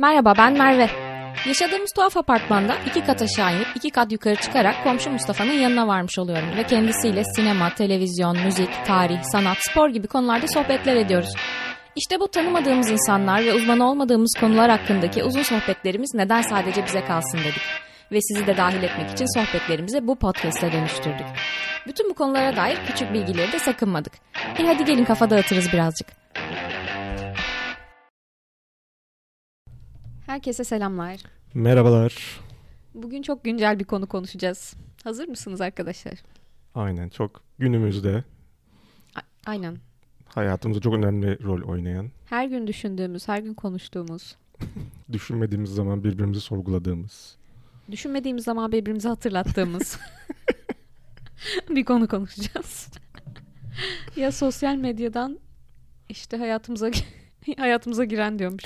Merhaba ben Merve. Yaşadığımız tuhaf apartmanda iki kat aşağı inip iki kat yukarı çıkarak komşu Mustafa'nın yanına varmış oluyorum ve kendisiyle sinema, televizyon, müzik, tarih, sanat, spor gibi konularda sohbetler ediyoruz. İşte bu tanımadığımız insanlar ve uzman olmadığımız konular hakkındaki uzun sohbetlerimiz neden sadece bize kalsın dedik. Ve sizi de dahil etmek için sohbetlerimizi bu podcast'e dönüştürdük. Bütün bu konulara dair küçük bilgileri de sakınmadık. E hadi gelin kafa dağıtırız birazcık. Herkese selamlar. Merhabalar. Bugün çok güncel bir konu konuşacağız. Hazır mısınız arkadaşlar? Aynen çok günümüzde A- aynen. hayatımızda çok önemli rol oynayan, Her gün düşündüğümüz, her gün konuştuğumuz, düşünmediğimiz zaman birbirimizi sorguladığımız. düşünmediğimiz zaman birbirimize hatırlattığımız bir konu konuşacağız. ya sosyal medyadan işte hayatımıza hayatımıza giren diyormuş.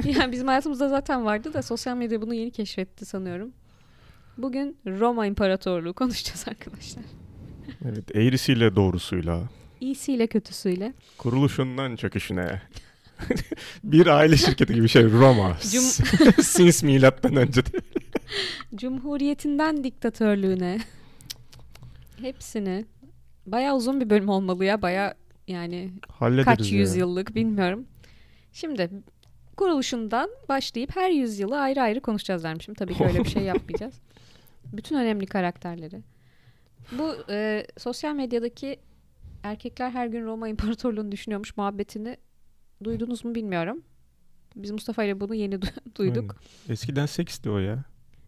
yani bizim hayatımızda zaten vardı da sosyal medya bunu yeni keşfetti sanıyorum. Bugün Roma İmparatorluğu konuşacağız arkadaşlar. Evet eğrisiyle doğrusuyla, İyisiyle kötüsüyle. kuruluşundan çöküşüne. bir aile şirketi gibi şey Roma. Cum- Since milattan önce. de. Cumhuriyetinden diktatörlüğüne. Hepsini. Bayağı uzun bir bölüm olmalı ya. Bayağı yani Hallederiz kaç yüzyıllık bilmiyorum. Şimdi kuruluşundan başlayıp her yüzyılı ayrı ayrı konuşacağız dermişim. Tabii ki öyle bir şey yapmayacağız. Bütün önemli karakterleri. Bu e, sosyal medyadaki erkekler her gün Roma İmparatorluğu'nu düşünüyormuş muhabbetini duydunuz mu bilmiyorum. Biz Mustafa ile bunu yeni du- duyduk. Aynen. Eskiden seksti o ya.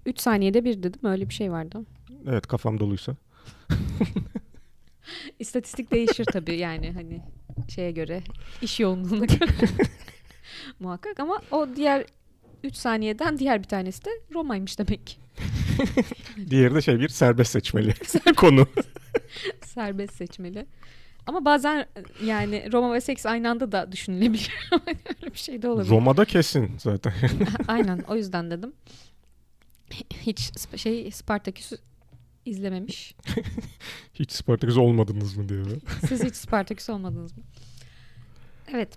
3 saniyede bir dedim öyle bir şey vardı. Evet kafam doluysa. İstatistik değişir tabii yani hani şeye göre, iş yoğunluğuna göre muhakkak ama o diğer 3 saniyeden diğer bir tanesi de Roma'ymış demek ki. Diğeri de şey bir serbest seçmeli konu. Serbest seçmeli. Ama bazen yani Roma ve seks aynı anda da düşünülebilir. Öyle bir şey de olabilir. Roma'da kesin zaten. Aynen o yüzden dedim. Hiç şey Spartaküs'ü izlememiş. Hiç Spartaküs olmadınız mı diye. Siz hiç Spartaküs olmadınız mı? Evet.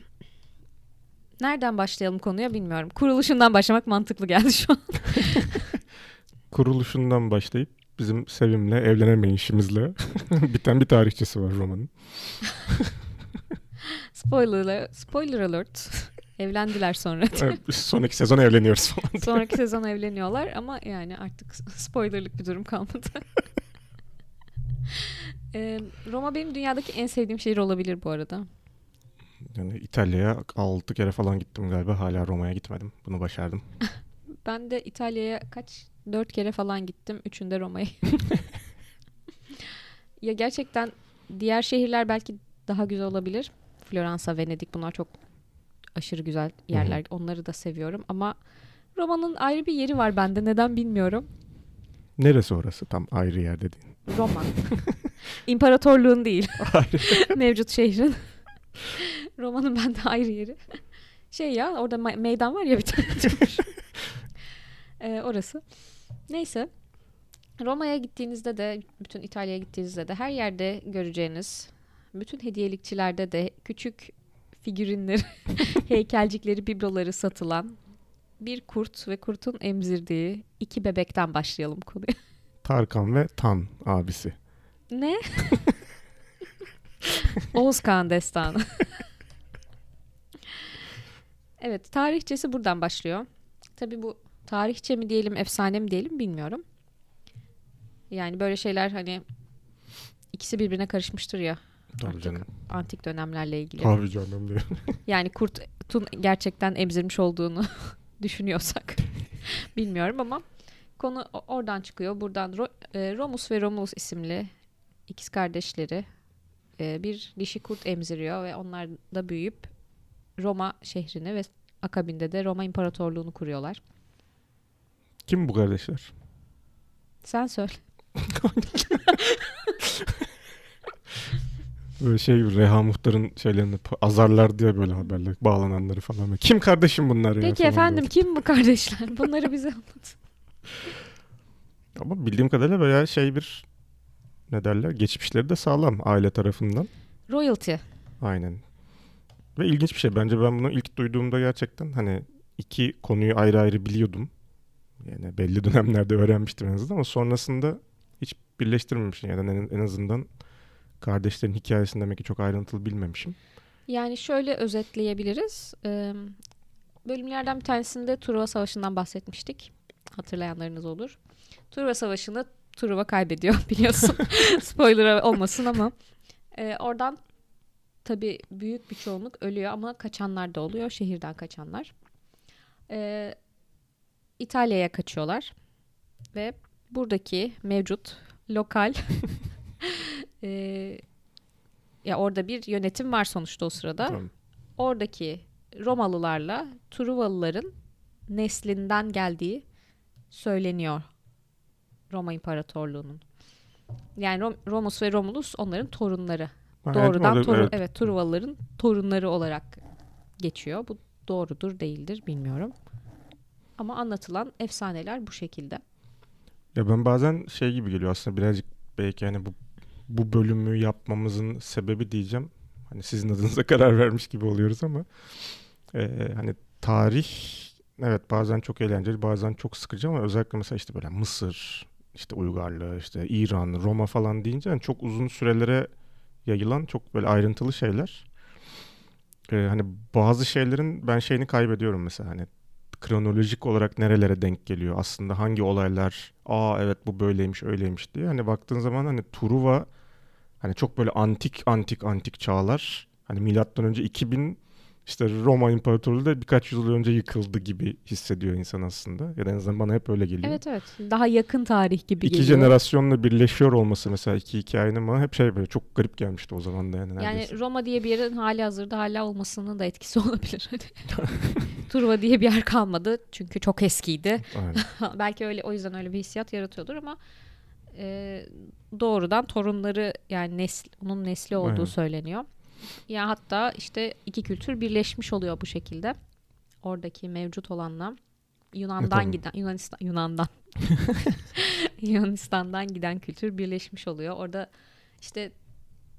Nereden başlayalım konuya bilmiyorum. Kuruluşundan başlamak mantıklı geldi şu an. kuruluşundan başlayıp bizim Sevim'le evlenemeyişimizle biten bir tarihçesi var romanın. Spoiler, spoiler alert. Evlendiler sonra. Evet, sonraki sezon evleniyoruz falan. Sonraki sezon evleniyorlar ama yani artık spoilerlık bir durum kalmadı. Roma benim dünyadaki en sevdiğim şehir olabilir bu arada. Yani İtalya'ya 6 kere falan gittim galiba. Hala Roma'ya gitmedim. Bunu başardım. Ben de İtalya'ya kaç? Dört kere falan gittim. Üçünde Roma'ya. ya gerçekten diğer şehirler belki daha güzel olabilir. Floransa, Venedik bunlar çok aşırı güzel yerler. Onları da seviyorum ama Roma'nın ayrı bir yeri var bende. Neden bilmiyorum. Neresi orası? Tam ayrı yer dediğin. Roma. İmparatorluğun değil. Mevcut şehrin. Roma'nın bende ayrı yeri. Şey ya orada meydan var ya bir tane. Ee, orası. Neyse. Roma'ya gittiğinizde de bütün İtalya'ya gittiğinizde de her yerde göreceğiniz bütün hediyelikçilerde de küçük figürinleri, heykelcikleri, bibloları satılan bir kurt ve kurtun emzirdiği iki bebekten başlayalım konuya. Tarkan ve Tan abisi. Ne? Oğuz Kağan destanı. Evet, tarihçesi buradan başlıyor. Tabii bu tarihçe mi diyelim, efsane mi diyelim bilmiyorum. Yani böyle şeyler hani ikisi birbirine karışmıştır ya Tabii Artık. canım. antik dönemlerle ilgili. Tabii canım diyor. Yani kurtun gerçekten emzirmiş olduğunu düşünüyorsak bilmiyorum ama konu oradan çıkıyor. Buradan e, Romus ve Romulus isimli ikiz kardeşleri e, bir dişi kurt emziriyor ve onlar da büyüyüp Roma şehrini ve akabinde de Roma İmparatorluğunu kuruyorlar. Kim bu kardeşler? Sen söyle. Böyle şey gibi Reha Muhtar'ın şeylerini azarlar diye böyle haberler bağlananları falan. Böyle, Kim kardeşim bunlar ya? Peki falan efendim böyle. kim bu kardeşler? Bunları bize anlat. Ama bildiğim kadarıyla bayağı şey bir ne derler geçmişleri de sağlam aile tarafından. Royalty. Aynen. Ve ilginç bir şey. Bence ben bunu ilk duyduğumda gerçekten hani iki konuyu ayrı ayrı biliyordum. Yani belli dönemlerde öğrenmiştim en azından ama sonrasında hiç birleştirmemişim. Yani en, en azından kardeşlerin hikayesini demek ki çok ayrıntılı bilmemişim. Yani şöyle özetleyebiliriz. Ee, bölümlerden bir tanesinde Truva Savaşı'ndan bahsetmiştik. Hatırlayanlarınız olur. Truva Savaşı'nda Truva kaybediyor biliyorsun. Spoiler olmasın ama. Ee, oradan tabii büyük bir çoğunluk ölüyor ama kaçanlar da oluyor. Şehirden kaçanlar. Ee, İtalya'ya kaçıyorlar. Ve buradaki mevcut lokal e, ya orada bir yönetim var sonuçta o sırada. Tamam. Oradaki Romalılarla Truvalıların neslinden geldiği söyleniyor Roma İmparatorluğu'nun. Yani Rom- Romus ve Romulus onların torunları. Doğrudan evet, torun, evet. evet Truvalıların torunları olarak geçiyor. Bu doğrudur değildir bilmiyorum. Ama anlatılan efsaneler bu şekilde. Ya ben bazen şey gibi geliyor aslında birazcık belki hani bu bu bölümü yapmamızın sebebi diyeceğim. Hani sizin adınıza karar vermiş gibi oluyoruz ama e, hani tarih evet bazen çok eğlenceli bazen çok sıkıcı ama özellikle mesela işte böyle Mısır, işte Uygarlığı, işte İran, Roma falan deyince hani çok uzun sürelere yayılan çok böyle ayrıntılı şeyler. E, hani bazı şeylerin ben şeyini kaybediyorum mesela hani kronolojik olarak nerelere denk geliyor aslında hangi olaylar aa evet bu böyleymiş öyleymiş. diye. Hani baktığın zaman hani Truva hani çok böyle antik antik antik çağlar. Hani milattan önce 2000 işte Roma İmparatorluğu da birkaç yüzyıl önce yıkıldı gibi hissediyor insan aslında ya da en azından bana hep öyle geliyor. Evet evet. Daha yakın tarih gibi İki geliyor. jenerasyonla birleşiyor olması mesela iki hikayenin bana hep şey böyle çok garip gelmişti o zaman da yani neredeyse. Yani Roma diye bir yerin hali hazırda hala olmasının da etkisi olabilir. Truva diye bir yer kalmadı çünkü çok eskiydi. Belki öyle o yüzden öyle bir hissiyat yaratıyordur ama e, doğrudan torunları yani nesl, onun nesli olduğu Aynen. söyleniyor. Ya hatta işte iki kültür birleşmiş oluyor bu şekilde. Oradaki mevcut olanla Yunan'dan giden Yunanistan Yunan'dan Yunanistan'dan giden kültür birleşmiş oluyor. Orada işte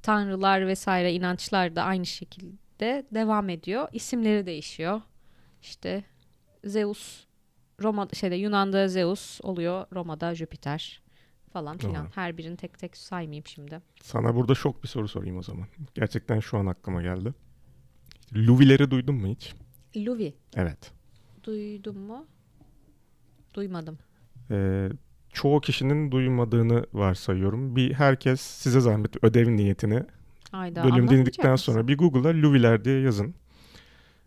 tanrılar vesaire inançlar da aynı şekilde devam ediyor. İsimleri değişiyor. İşte Zeus Roma şeyde Yunan'da Zeus oluyor, Roma'da Jüpiter falan filan. Doğru. Her birini tek tek saymayayım şimdi. Sana burada şok bir soru sorayım o zaman. Gerçekten şu an aklıma geldi. Luvileri duydun mu hiç? Luvi Evet. duydun mu? Duymadım. Ee, çoğu kişinin duymadığını varsayıyorum. Bir herkes size zahmet ödev niyetini Ayda bölüm dinledikten mısın? sonra bir Google'a Luviler diye yazın.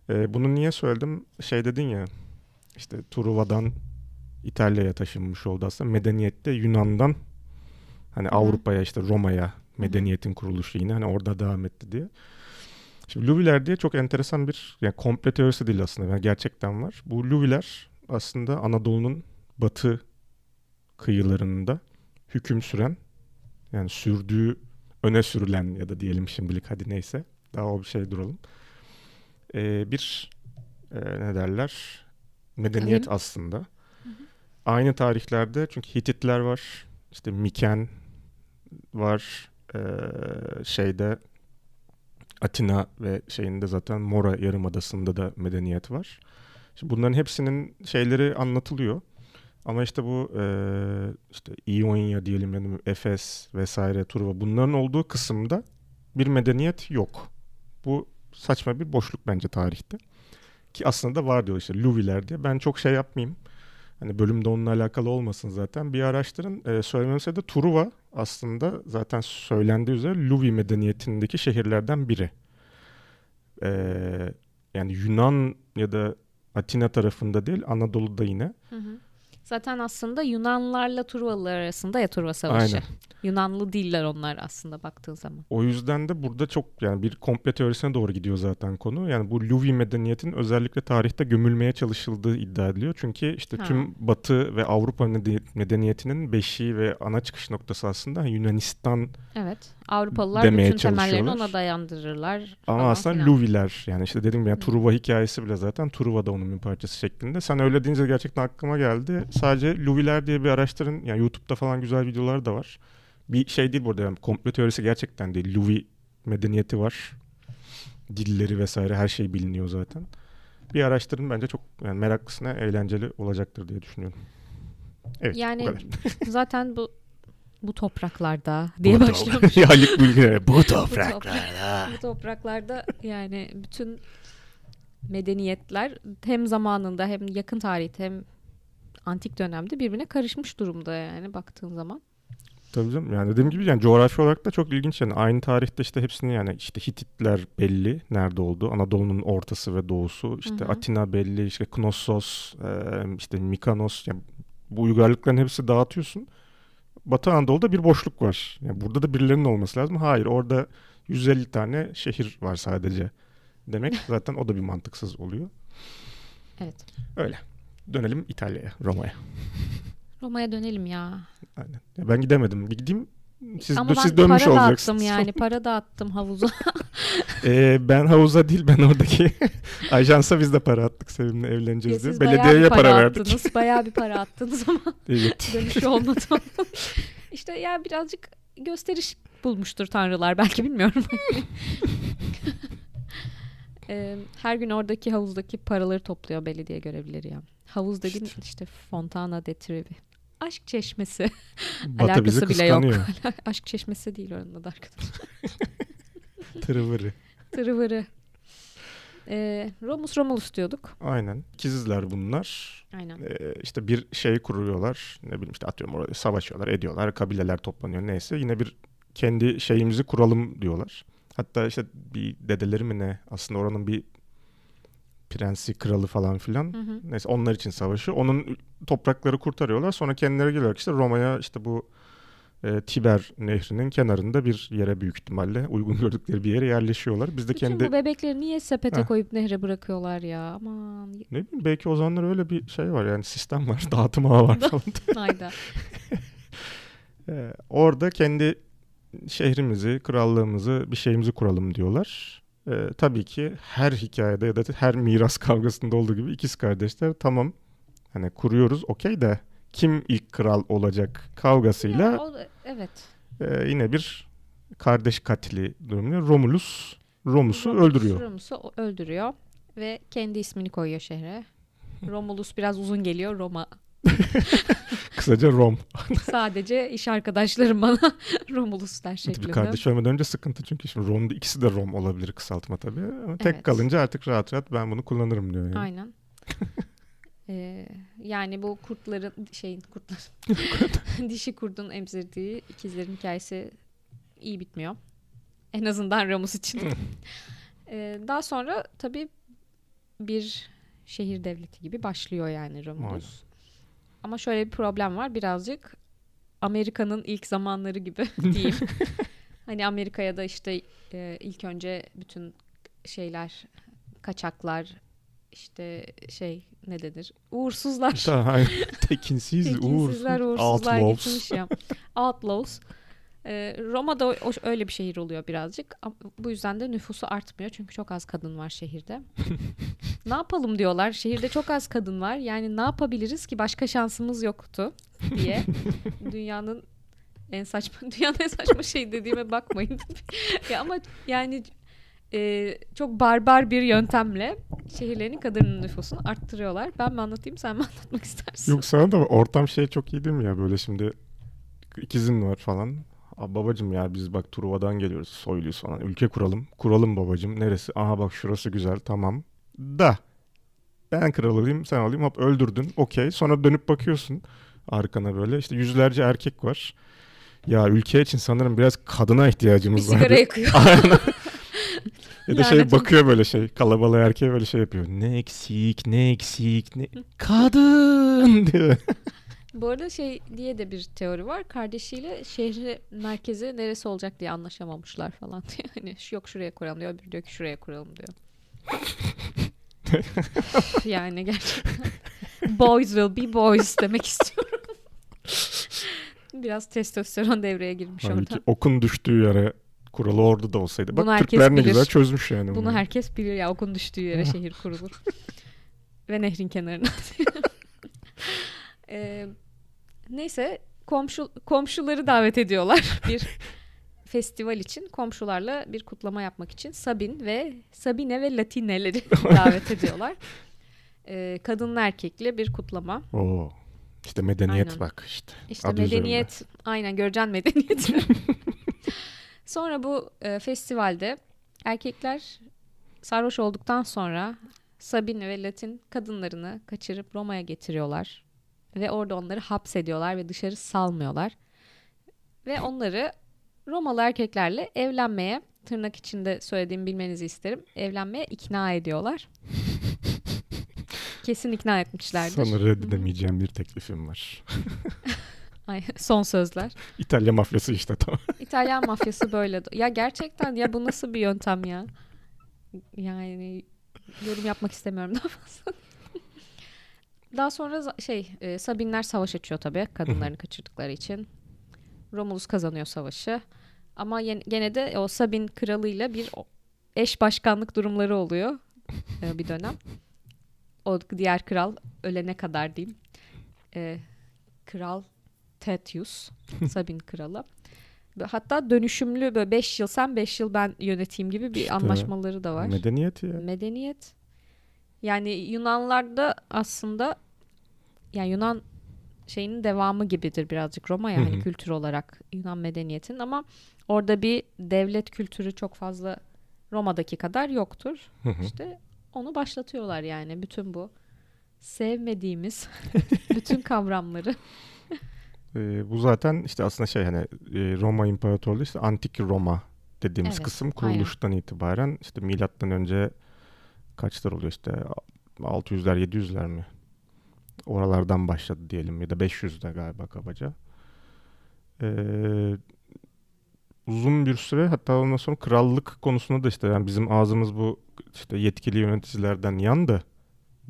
Ee, bunu niye söyledim? Şey dedin ya işte Truva'dan İtalya'ya taşınmış oldu aslında. Medeniyette Yunan'dan hani. Avrupa'ya işte Roma'ya medeniyetin kuruluşu yine hani orada devam etti diye. Şimdi Luviler diye çok enteresan bir yani komple teorisi değil aslında. Yani gerçekten var. Bu Luviler aslında Anadolu'nun batı kıyılarında hüküm süren yani sürdüğü öne sürülen ya da diyelim şimdilik hadi neyse daha o bir şey duralım. Ee, bir e, ne derler medeniyet Kavim. aslında. Aynı tarihlerde çünkü Hititler var, işte Miken var, ee, şeyde Atina ve şeyinde zaten Mora Yarımadası'nda da medeniyet var. Şimdi bunların hepsinin şeyleri anlatılıyor. Ama işte bu eee, işte İonya diyelim yani Efes vesaire Truva bunların olduğu kısımda bir medeniyet yok. Bu saçma bir boşluk bence tarihte. Ki aslında da var diyor işte Luviler diye. Ben çok şey yapmayayım. Hani bölümde onunla alakalı olmasın zaten. Bir araştırın. Ee, söylememse de Truva aslında zaten söylendiği üzere Luvi medeniyetindeki şehirlerden biri. Ee, yani Yunan ya da Atina tarafında değil Anadolu'da yine. Hı hı. Zaten aslında Yunanlarla Truvalılar arasında ya Truva Savaşı. Aynen. Yunanlı değiller onlar aslında baktığın zaman. O yüzden de burada çok yani bir komple teorisine doğru gidiyor zaten konu. Yani bu Luvi medeniyetin özellikle tarihte gömülmeye çalışıldığı iddia ediliyor. Çünkü işte Ha. tüm Batı ve Avrupa mede- medeniyetinin beşiği ve ana çıkış noktası aslında Yunanistan Evet. Avrupalılar Demeye bütün temellerini ona dayandırırlar. ama falan aslında filan. Luviler yani işte dedim ya Hı. Truva hikayesi bile zaten Truva da onun bir parçası şeklinde. Sen öyle deyince gerçekten aklıma geldi. Sadece Luviler diye bir araştırın. Yani YouTube'da falan güzel videolar da var. Bir şey değil burada yani komplo teorisi gerçekten değil. Luvi medeniyeti var. Dilleri vesaire her şey biliniyor zaten. Bir araştırın bence çok yani meraklısına eğlenceli olacaktır diye düşünüyorum. Evet Yani bu zaten bu bu topraklarda diye Bu Haluk Bilginer. Bu Bu topraklarda. bu topraklarda yani bütün medeniyetler hem zamanında hem yakın tarihte hem antik dönemde birbirine karışmış durumda yani baktığın zaman. Tabii canım. Yani dediğim gibi yani coğrafi olarak da çok ilginç yani. Aynı tarihte işte hepsini yani işte Hititler belli nerede olduğu. Anadolu'nun ortası ve doğusu. İşte Hı hı. Atina belli. işte Knossos, işte Mikanos. Yani bu uygarlıkların hepsi dağıtıyorsun. Batı Anadolu'da bir boşluk var. Yani burada da birilerinin olması lazım. Hayır orada 150 tane şehir var sadece. Demek zaten o da bir mantıksız oluyor. Evet. Dönelim İtalya'ya, Roma'ya. Roma'ya dönelim ya. Aynen. Ya ben gidemedim. Gideyim. Siz, Ama siz ben dönmüş para olacaksınız. dağıttım yani. Para dağıttım havuza. Ee, ben havuza değil ben oradaki ajansa biz de para attık Sevim'le Ya evleneceğiz diye. siz bayağı Belediyeye bir para, verdik. attınız. Bayağı bir para attınız ama Evet. dönüşü olmadı. işte ya birazcık gösteriş bulmuştur tanrılar belki bilmiyorum. Ee, her gün oradaki havuzdaki paraları topluyor belediye görevlileri ya. Havuz dediğin İşte. işte, Fontana de Trevi. Aşk çeşmesi. Batı bizi Alakası bile yok. Aşk çeşmesi değil onun adı arkadaşlar. Tırıvırı. Tırıvırı. Ee, Romus Romulus diyorduk. Aynen. İkizler bunlar. Aynen. Ee, işte bir şey kuruyorlar. Ne bileyim işte atıyorum orada savaşıyorlar, ediyorlar. Kabileler toplanıyor neyse. Yine bir kendi şeyimizi kuralım diyorlar. Hatta işte bir dedeleri mi ne aslında oranın bir prensi, kralı falan filan. Hı hı. Neyse onlar için savaşı. Onun toprakları kurtarıyorlar. Sonra kendileri geliyor işte Roma'ya işte bu e, Tiber nehrinin kenarında bir yere büyük ihtimalle uygun gördükleri bir yere yerleşiyorlar. Biz de Bütün kendi bu bebekleri niye sepete Heh. koyup nehre bırakıyorlar ya? Aman. ne bileyim belki o zamanlar öyle bir şey var yani sistem var. Dağıtım ağı var falan. Hayda. Ee, orada kendi şehrimizi, krallığımızı, bir şeyimizi kuralım diyorlar. Ee, tabii ki her hikayede ya da her miras kavgasında olduğu gibi ikiz kardeşler tamam hani kuruyoruz okey de kim ilk kral olacak kavgasıyla Ya, o evet. e, yine bir kardeş katili durumunda Romulus Romus'u Romulus öldürüyor. Romus'u öldürüyor ve kendi ismini koyuyor şehre. Romulus biraz uzun geliyor. Roma. Kısaca Rom. Sadece iş arkadaşlarım bana Romulus der şeklinde. kardeş olmadan önce sıkıntı çünkü şimdi Rom'da ikisi de Rom olabilir kısaltma tabii. Ama tek Evet. kalınca artık rahat rahat ben bunu kullanırım diyor. Yani. Aynen. Ee, yani bu kurtların şeyin kurtların dişi kurdun emzirdiği ikizlerin hikayesi iyi bitmiyor. En azından Ramus için. Ee, daha sonra tabii bir şehir devleti gibi başlıyor yani Romulus. Ama şöyle bir problem var birazcık Amerika'nın ilk zamanları gibi diyeyim. hani Amerika'ya da işte e, ilk önce bütün şeyler kaçaklar işte şey ne denir uğursuzlar. Tekinsiz, uğursuz, tekinsizler uğursuzlar outlaws. gitmiş ya outlaws Ee, Roma'da o- o- öyle bir şehir oluyor birazcık. Bu yüzden de nüfusu artmıyor çünkü çok az kadın var şehirde. ne yapalım diyorlar. Şehirde çok az kadın var. Yani ne yapabiliriz ki başka şansımız yoktu diye. dünyanın en saçma dünyanın en saçma şey dediğime bakmayın. ya ama yani e, çok barbar bir yöntemle şehirlerin kadının nüfusunu arttırıyorlar. Ben mi anlatayım sen mi anlatmak istersin? Yok sana da ortam şey çok iyi değil mi ya böyle şimdi ikizin var falan. Aa, babacım ya biz bak Truva'dan geliyoruz soyluyuz falan. Ülke kuralım. Kuralım babacım. Neresi? Aha bak şurası güzel tamam. Da ben kral olayım sen olayım hop öldürdün. Okey. Sonra dönüp bakıyorsun arkana böyle işte yüzlerce erkek var. Ya ülke için sanırım biraz kadına bir ihtiyacımız var. sigara yakıyor. Aynen. ya da şey bakıyor böyle şey kalabalığa erkeğe böyle şey yapıyor. Ne eksik ne eksik ne kadın diyor. Bu arada şey diye de bir teori var. Kardeşiyle şehri merkezi neresi olacak diye anlaşamamışlar falan şu yok şuraya kuralım diyor. Öbürü diyor ki şuraya kuralım diyor. yani gerçekten boys will be boys demek istiyorum. Biraz testosteron devreye girmiş Halbuki orada. okun düştüğü yere kuralı orada da olsaydı. Bak Bunu Türkler ne güzel çözmüş yani. Bunu herkes bilir ya okun düştüğü yere şehir kurulur. Ve nehrin kenarına. Ee, neyse komşu komşuları davet ediyorlar bir festival için komşularla bir kutlama yapmak için Sabin ve Sabine ve Latineleri davet ediyorlar. Ee, kadınlı erkekli bir kutlama. Oo. İşte medeniyet Aynen. bak işte. İşte Adı medeniyet aynen göreceksin medeniyeti. sonra bu e, festivalde erkekler sarhoş olduktan sonra Sabine ve Latin kadınlarını kaçırıp Roma'ya getiriyorlar. Ve orada onları hapsediyorlar ve dışarı salmıyorlar. Ve onları Romalı erkeklerle evlenmeye tırnak içinde söylediğimi bilmenizi isterim. Evlenmeye ikna ediyorlar. Kesin ikna etmişlerdir. Sana reddedemeyeceğim bir teklifim var. Ay, son sözler. İtalya mafyası işte tamam. İtalyan mafyası böyle. Ya gerçekten ya bu nasıl bir yöntem ya? Yani yorum yapmak istemiyorum daha fazla. Daha sonra şey e, Sabinler savaş açıyor tabii kadınlarını kaçırdıkları için. Romulus kazanıyor savaşı. Ama gene de o Sabin kralıyla bir eş başkanlık durumları oluyor e, bir dönem. O diğer kral ölene kadar diyeyim. E, kral Tetius, Sabin kralı. Hatta dönüşümlü böyle 5 yıl sen 5 yıl ben yöneteyim gibi bir İşte, anlaşmaları da var. Medeniyet ya. Medeniyet. Yani Yunanlarda aslında yani Yunan şeyinin devamı gibidir birazcık Roma yani kültür olarak Yunan medeniyetinin ama orada bir devlet kültürü çok fazla Roma'daki kadar yoktur. Hı hı. İşte onu başlatıyorlar yani bütün bu sevmediğimiz bütün kavramları. Ee, bu zaten işte aslında şey hani e, Roma İmparatorluğu işte antik Roma dediğimiz Evet, kısım kuruluştan itibaren işte milattan önce kaçlar oluyor işte 600'ler 700'ler mi? Oralardan başladı diyelim ya da 500'de galiba kabaca. Ee, uzun bir süre hatta ondan sonra krallık konusunda da işte yani bizim ağzımız bu işte yetkili yöneticilerden yandı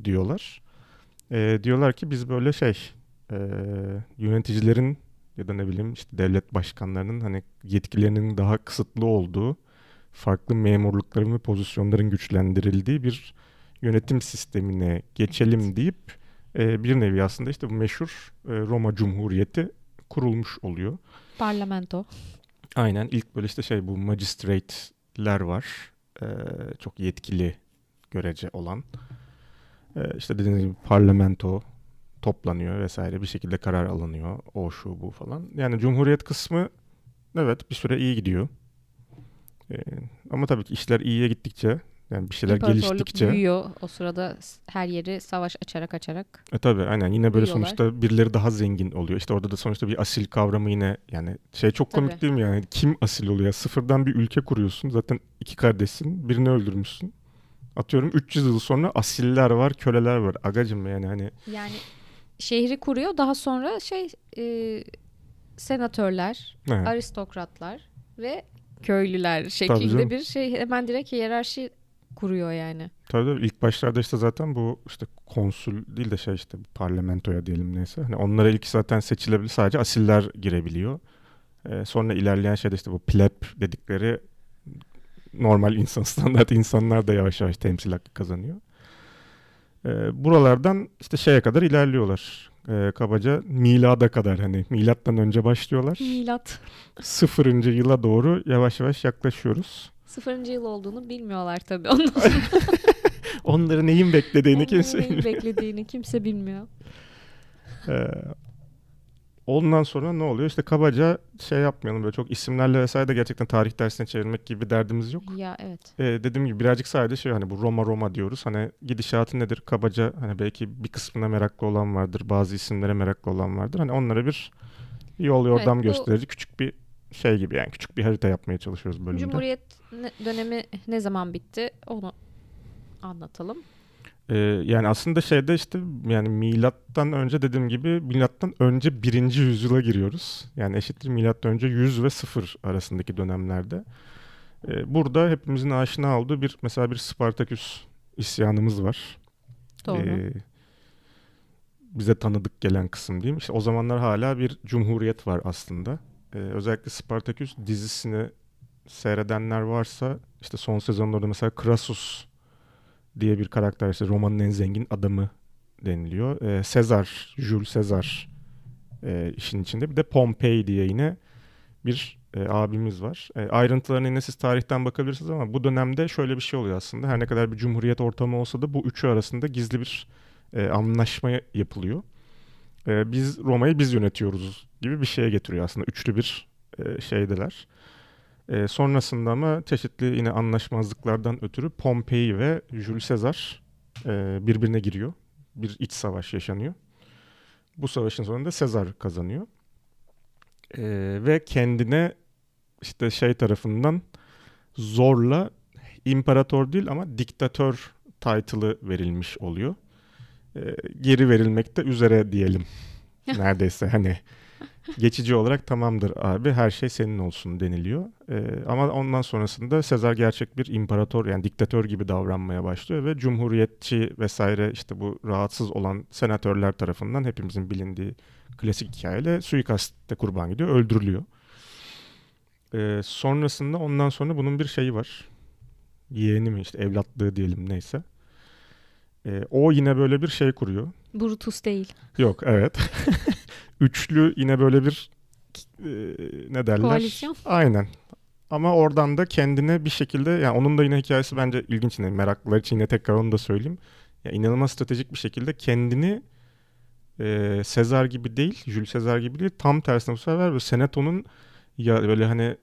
diyorlar. Ee, diyorlar ki biz böyle şey e, yöneticilerin ya da ne bileyim işte devlet başkanlarının hani yetkilerinin daha kısıtlı olduğu farklı memurlukların ve pozisyonların güçlendirildiği bir yönetim sistemine geçelim deyip e, bir nevi aslında işte bu meşhur e, Roma Cumhuriyeti kurulmuş oluyor. Parlamento. Aynen ilk böyle işte şey bu magistrate'ler var. Ee, çok yetkili görece olan. Ee, işte dediğiniz gibi parlamento toplanıyor vesaire bir şekilde karar alınıyor. O şu bu falan. Yani cumhuriyet kısmı evet bir süre iyi gidiyor. Ee, ama tabii ki işler iyiye gittikçe yani bir şeyler geliştikçe büyüyor. O sırada her yeri savaş açarak açarak. E tabii aynen yine böyle Büyüyorlar. sonuçta birileri daha zengin oluyor. İşte orada da sonuçta bir asil kavramı yine yani şey çok komik Tabii. değil mi yani kim asil oluyor? Sıfırdan bir ülke kuruyorsun zaten iki kardeşsin birini öldürmüşsün. Atıyorum 300 yıl sonra asiller var köleler var. Agacım yani hani Yani şehri kuruyor. Daha sonra şey e, senatörler, evet. aristokratlar ve köylüler şeklinde bir şey hemen direkt hiyerarşi kuruyor yani. Tabii tabii. ilk başlarda işte zaten bu işte konsül değil de şey işte parlamentoya diyelim neyse. Hani onlara ilk zaten seçilebilir sadece asiller girebiliyor. Ee, sonra ilerleyen şeyde işte bu pleb dedikleri normal insan standart insanlar da yavaş yavaş temsil hakkı kazanıyor. Ee, buralardan işte şeye kadar ilerliyorlar. Ee, kabaca milada kadar hani milattan önce başlıyorlar. Milat. Sıfırıncı yıla doğru yavaş yavaş yaklaşıyoruz. Sıfırıncı yıl olduğunu bilmiyorlar tabii. Ondan sonra Onların neyin beklediğini kimse onların neyi bilmiyor. beklediğini kimse bilmiyor. Ee, ondan sonra ne oluyor? İşte kabaca şey yapmayalım böyle çok isimlerle vesaire de gerçekten tarih dersine çevirmek gibi bir derdimiz yok. Ya evet. Ee, dediğim gibi birazcık sadece şey hani bu Roma Roma diyoruz. Hani gidişatı nedir? Kabaca hani belki bir kısmına meraklı olan vardır. Bazı isimlere meraklı olan vardır. Hani onlara bir yol yordam bu- gösterici küçük bir şey gibi yani küçük bir harita yapmaya çalışıyoruz bölümde. Cumhuriyet ne- dönemi ne zaman bitti onu anlatalım. Ee, yani aslında şeyde işte yani milattan önce dediğim gibi milattan önce birinci yüzyıla giriyoruz. Yani eşittir milattan önce 100 ve 0 arasındaki dönemlerde. Ee, burada hepimizin aşina olduğu bir mesela bir Spartaküs isyanımız var. Doğru. Ee, bize tanıdık gelen kısım diyeyim. İşte o zamanlar hala bir cumhuriyet var aslında. Ee, özellikle Spartaküs dizisini seyredenler varsa işte son sezonlarda mesela Crassus diye bir karakter işte romanın en zengin adamı deniliyor. Ee, Sezar, Jules Sezar e, işin içinde. Bir de Pompey diye yine bir e, abimiz var. E, ayrıntılarına yine siz tarihten bakabilirsiniz ama bu dönemde şöyle bir şey oluyor aslında. Her ne kadar bir cumhuriyet ortamı olsa da bu üçü arasında gizli bir e, anlaşma yapılıyor. E, biz Roma'yı biz yönetiyoruz gibi bir şeye getiriyor aslında. Üçlü bir e, şeydeler. E, sonrasında ama çeşitli yine anlaşmazlıklardan ötürü Pompei ve Jules Caesar e, birbirine giriyor. Bir iç savaş yaşanıyor. Bu savaşın sonunda Caesar kazanıyor. E, ve kendine işte şey tarafından zorla imparator değil ama diktatör title'ı verilmiş oluyor. E, geri verilmekte üzere diyelim. Neredeyse hani geçici olarak tamamdır abi her şey senin olsun deniliyor. Ee, ama ondan sonrasında Sezar gerçek bir imparator yani diktatör gibi davranmaya başlıyor ve cumhuriyetçi vesaire işte bu rahatsız olan senatörler tarafından hepimizin bilindiği klasik hikayeyle suikaste kurban gidiyor, öldürülüyor. Ee, sonrasında ondan sonra bunun bir şeyi var. Yeğeni mi işte evlatlığı diyelim neyse. Ee, o yine böyle bir şey kuruyor. Brutus değil. Yok evet. Üçlü yine böyle bir e, ne derler? Koalisyon. Aynen. Ama oradan da kendine bir şekilde yani onun da yine hikayesi bence ilginç yine meraklılar için yine tekrar onu da söyleyeyim. Ya inanılmaz stratejik bir şekilde kendini e, Sezar gibi değil, Jules Sezar gibi değil tam tersine bu sefer böyle Senato'nun ya böyle hani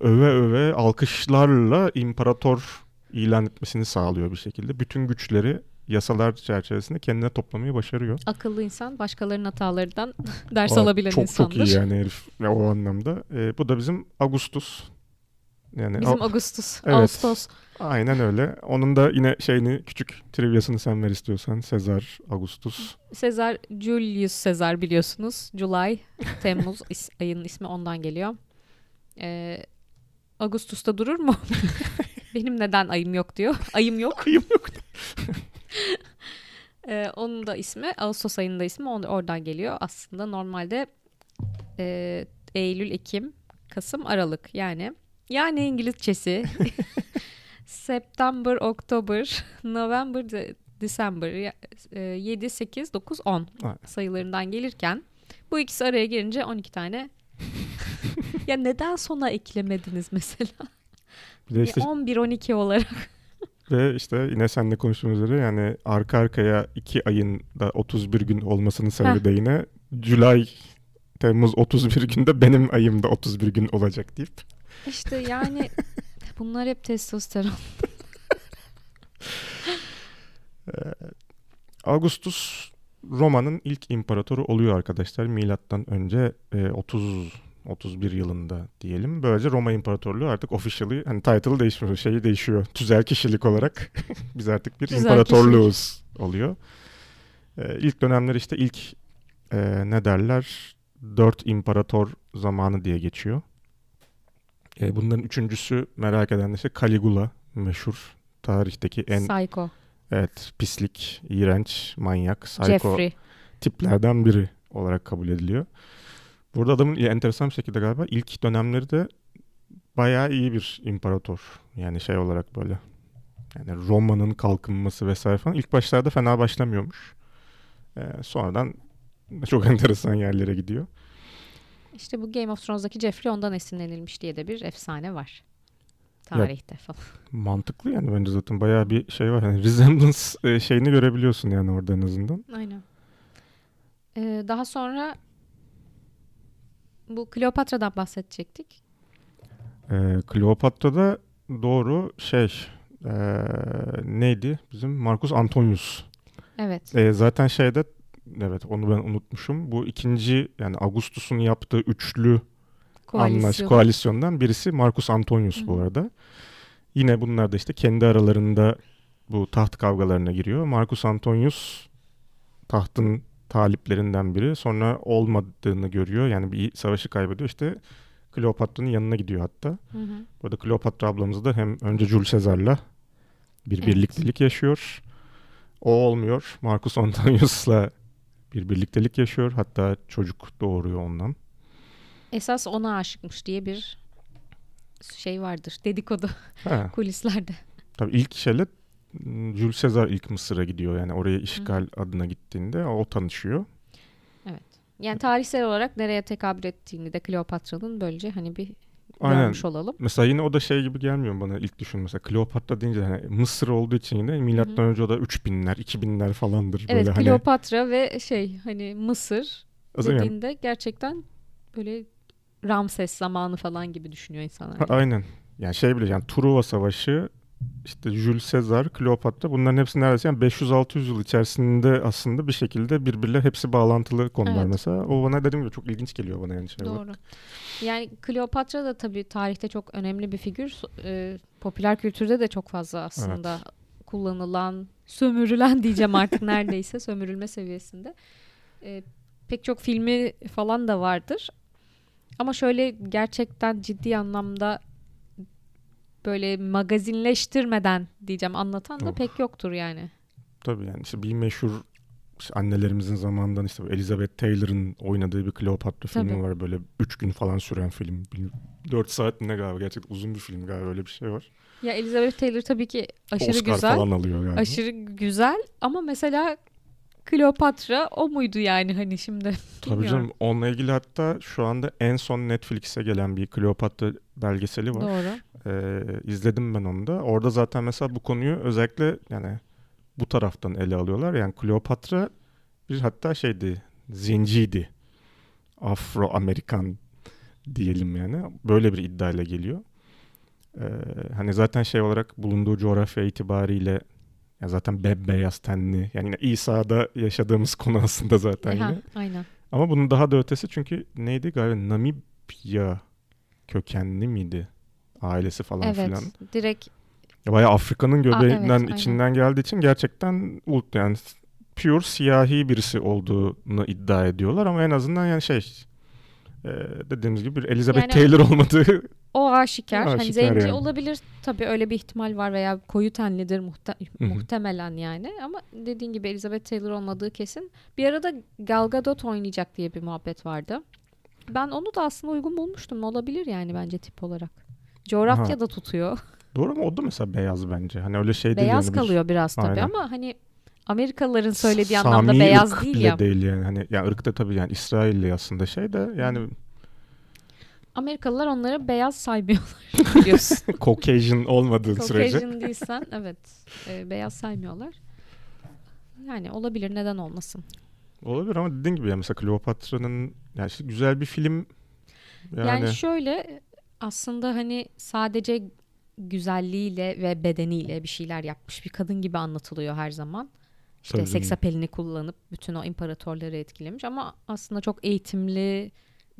öve öve alkışlarla imparator ilan etmesini sağlıyor bir şekilde. Bütün güçleri yasalar çerçevesinde kendine toplamayı başarıyor. Akıllı insan başkalarının hatalarından ders Aa, alabilen çok, insandır. Çok iyi yani herif o anlamda. E, bu da bizim Augustus. Yani Bizim Augustus, Evet. Ağustos. aynen öyle. Onun da yine şeyini küçük trivyasını sen ver istiyorsan. Sezar, Augustus. Sezar, Julius Sezar biliyorsunuz. July, Temmuz is- ayının ismi ondan geliyor. Ee, Ağustos'ta durur mu? Benim neden ayım yok diyor. Ayım yok. Ayım yok. Ee, onun da ismi, Ağustos ayının da ismi oradan geliyor. Aslında normalde e, Eylül, Ekim, Kasım, Aralık yani. Yani İngilizcesi September, October, November, de- December e, 7, 8, 9, 10 Aynen. sayılarından gelirken bu ikisi araya girince 12 tane ya neden sona eklemediniz mesela? Bir de işte, 11, 12 olarak. Ve işte yine seninle konuştuğumuz üzere yani arka arkaya iki ayın da 31 gün olmasının sebebi de yine July Temmuz 31 günde benim ayım da 31 gün olacak deyip İşte yani bunlar hep testosteron. Augustus Roma'nın ilk imparatoru oluyor arkadaşlar. Milattan önce e, 30 31 yılında diyelim. Böylece Roma İmparatorluğu artık officially hani title değişmiyor, şeyi değişiyor. Tüzel kişilik olarak biz artık bir Tüzel imparatorluğuz oluyor. E, ilk dönemler işte ilk e, ne derler? Dört imparator zamanı diye geçiyor. E, bunların üçüncüsü merak eden işte Caligula meşhur tarihteki en Psycho, Evet, pislik, iğrenç, manyak, psycho Jeffrey. tiplerden biri olarak kabul ediliyor. Burada adamın ya, enteresan bir şekilde galiba ilk dönemleri de bayağı iyi bir imparator. Yani şey olarak böyle. Yani Roma'nın kalkınması vesaire falan ilk başlarda fena başlamıyormuş. Ee, sonradan çok enteresan yerlere gidiyor. İşte bu Game of Thrones'daki Jeffrey ondan esinlenilmiş diye de bir efsane var. Tarihte falan. Mantıklı yani bence zaten bayağı bir şey var. Yani resemblance e, şeyini görebiliyorsun yani orada en azından. Aynen. Ee, daha sonra bu Kleopatra'dan bahsedecektik. Ee, Kleopatra'da doğru şey ee, neydi bizim Marcus Antonius. Evet. Ee, zaten şeyde evet onu ben unutmuşum. Bu ikinci yani Augustus'un yaptığı üçlü anlaş Koalisyon. koalisyondan birisi Marcus Antonius bu Hı hı. arada. Yine bunlar da işte kendi aralarında bu taht kavgalarına giriyor. Marcus Antonius tahtın taliplerinden biri. Sonra olmadığını görüyor. Yani bir savaşı kaybediyor. İşte Kleopatra'nın yanına gidiyor hatta. Hı hı. Burada Kleopatra ablamız da hem önce Jules Caesar'la bir Evet. birliktelik yaşıyor. O olmuyor. Marcus Antonius'la bir birliktelik yaşıyor. Hatta çocuk doğuruyor ondan. Esas ona aşıkmış diye bir şey vardır. Dedikodu kulislerde. tabii ilk şeyle Jules Caesar ilk Mısır'a gidiyor. Yani oraya işgal adına gittiğinde o tanışıyor. Yani tarihsel olarak nereye tekabül ettiğini de Kleopatra'nın böylece hani bir Aynen. görmüş olalım. Mesela yine o da şey gibi gelmiyor bana ilk düşün mesela Kleopatra deyince hani Mısır olduğu için yine milattan önce o da 3000'ler 2000'ler falandır Evet böyle hani. Kleopatra ve şey hani Mısır dediğinde gerçekten böyle Ramses zamanı falan gibi düşünüyor insanlar. Ha, aynen. Yani şey bile yani Truva Savaşı işte Jules Caesar, Kleopatra bunların hepsi neredeyse yani 500-600 yıl içerisinde aslında bir şekilde birbiriyle hepsi bağlantılı konular Evet. mesela. O bana dediğim gibi çok ilginç geliyor bana yani şey. Doğru. Yani Kleopatra da tabii tarihte çok önemli bir figür. So- e, popüler kültürde de çok fazla aslında kullanılan, sömürülen diyeceğim artık neredeyse sömürülme seviyesinde. E, pek çok filmi falan da vardır. Ama şöyle gerçekten ciddi anlamda böyle magazinleştirmeden diyeceğim anlatan da Of. pek yoktur yani. Tabii yani işte bir meşhur işte annelerimizin zamanından işte Elizabeth Taylor'ın oynadığı bir Kleopatra filmi Tabii. var. Böyle 3 gün falan süren film. 4 saat ne galiba gerçekten uzun bir film galiba öyle bir şey var. Ya Elizabeth Taylor tabii ki aşırı Oscar güzel. falan alıyor galiba. Aşırı güzel ama mesela Kleopatra o muydu yani hani şimdi Tabii canım onunla ilgili hatta şu anda en son Netflix'e gelen bir Kleopatra belgeseli var. Doğru. Ee, izledim ben onu da. Orada zaten mesela bu konuyu özellikle yani bu taraftan ele alıyorlar. Yani Kleopatra bir hatta şeydi, zenciydi. Afro-Amerikan diyelim yani. Böyle bir iddiayla geliyor. Ee, hani zaten şey olarak bulunduğu coğrafya itibariyle ya zaten bembeyaz tenli. Yani yine İsa'da yaşadığımız konu aslında zaten Ha, yine. aynen. Ama bunun daha da ötesi çünkü neydi galiba Namibya kökenli miydi? Ailesi falan Evet. filan. Direkt Ya Bayağı Afrika'nın göbeğinden evet, içinden geldiği için gerçekten ult yani pure siyahi birisi olduğunu iddia ediyorlar ama en azından yani şey e, dediğimiz gibi bir Elizabeth Yani- Taylor olmadığı o aşikar. hani Aşikar zenci yani. olabilir. Tabii öyle bir ihtimal var veya koyu tenlidir muhte- muhtemelen yani. Ama dediğin gibi Elizabeth Taylor olmadığı kesin. Bir arada Gal Gadot oynayacak diye bir muhabbet vardı. Ben onu da aslında uygun bulmuştum. Olabilir yani bence tip olarak. Coğrafya da tutuyor. doğru mu? O da mesela beyaz bence. Hani öyle şey değil. beyaz yani bir kalıyor biraz tabii Aynen. ama hani Amerikalıların söylediği Sami anlamda beyaz ırk değil bile ya. değil yani. Hani ya ırkta tabii yani İsrailli aslında şey de yani Amerikalılar onları beyaz saymıyorlar biliyorsun. Caucasian olmadığı sürece. Caucasian değilsen evet e, beyaz saymıyorlar. Yani olabilir neden olmasın. Olabilir ama dediğin gibi ya mesela Kleopatra'nın yani işte güzel bir film yani, Yani, şöyle aslında hani sadece güzelliğiyle ve bedeniyle bir şeyler yapmış bir kadın gibi anlatılıyor her zaman. İşte Tabii seks canım. apelini kullanıp bütün o imparatorları etkilemiş ama aslında çok eğitimli,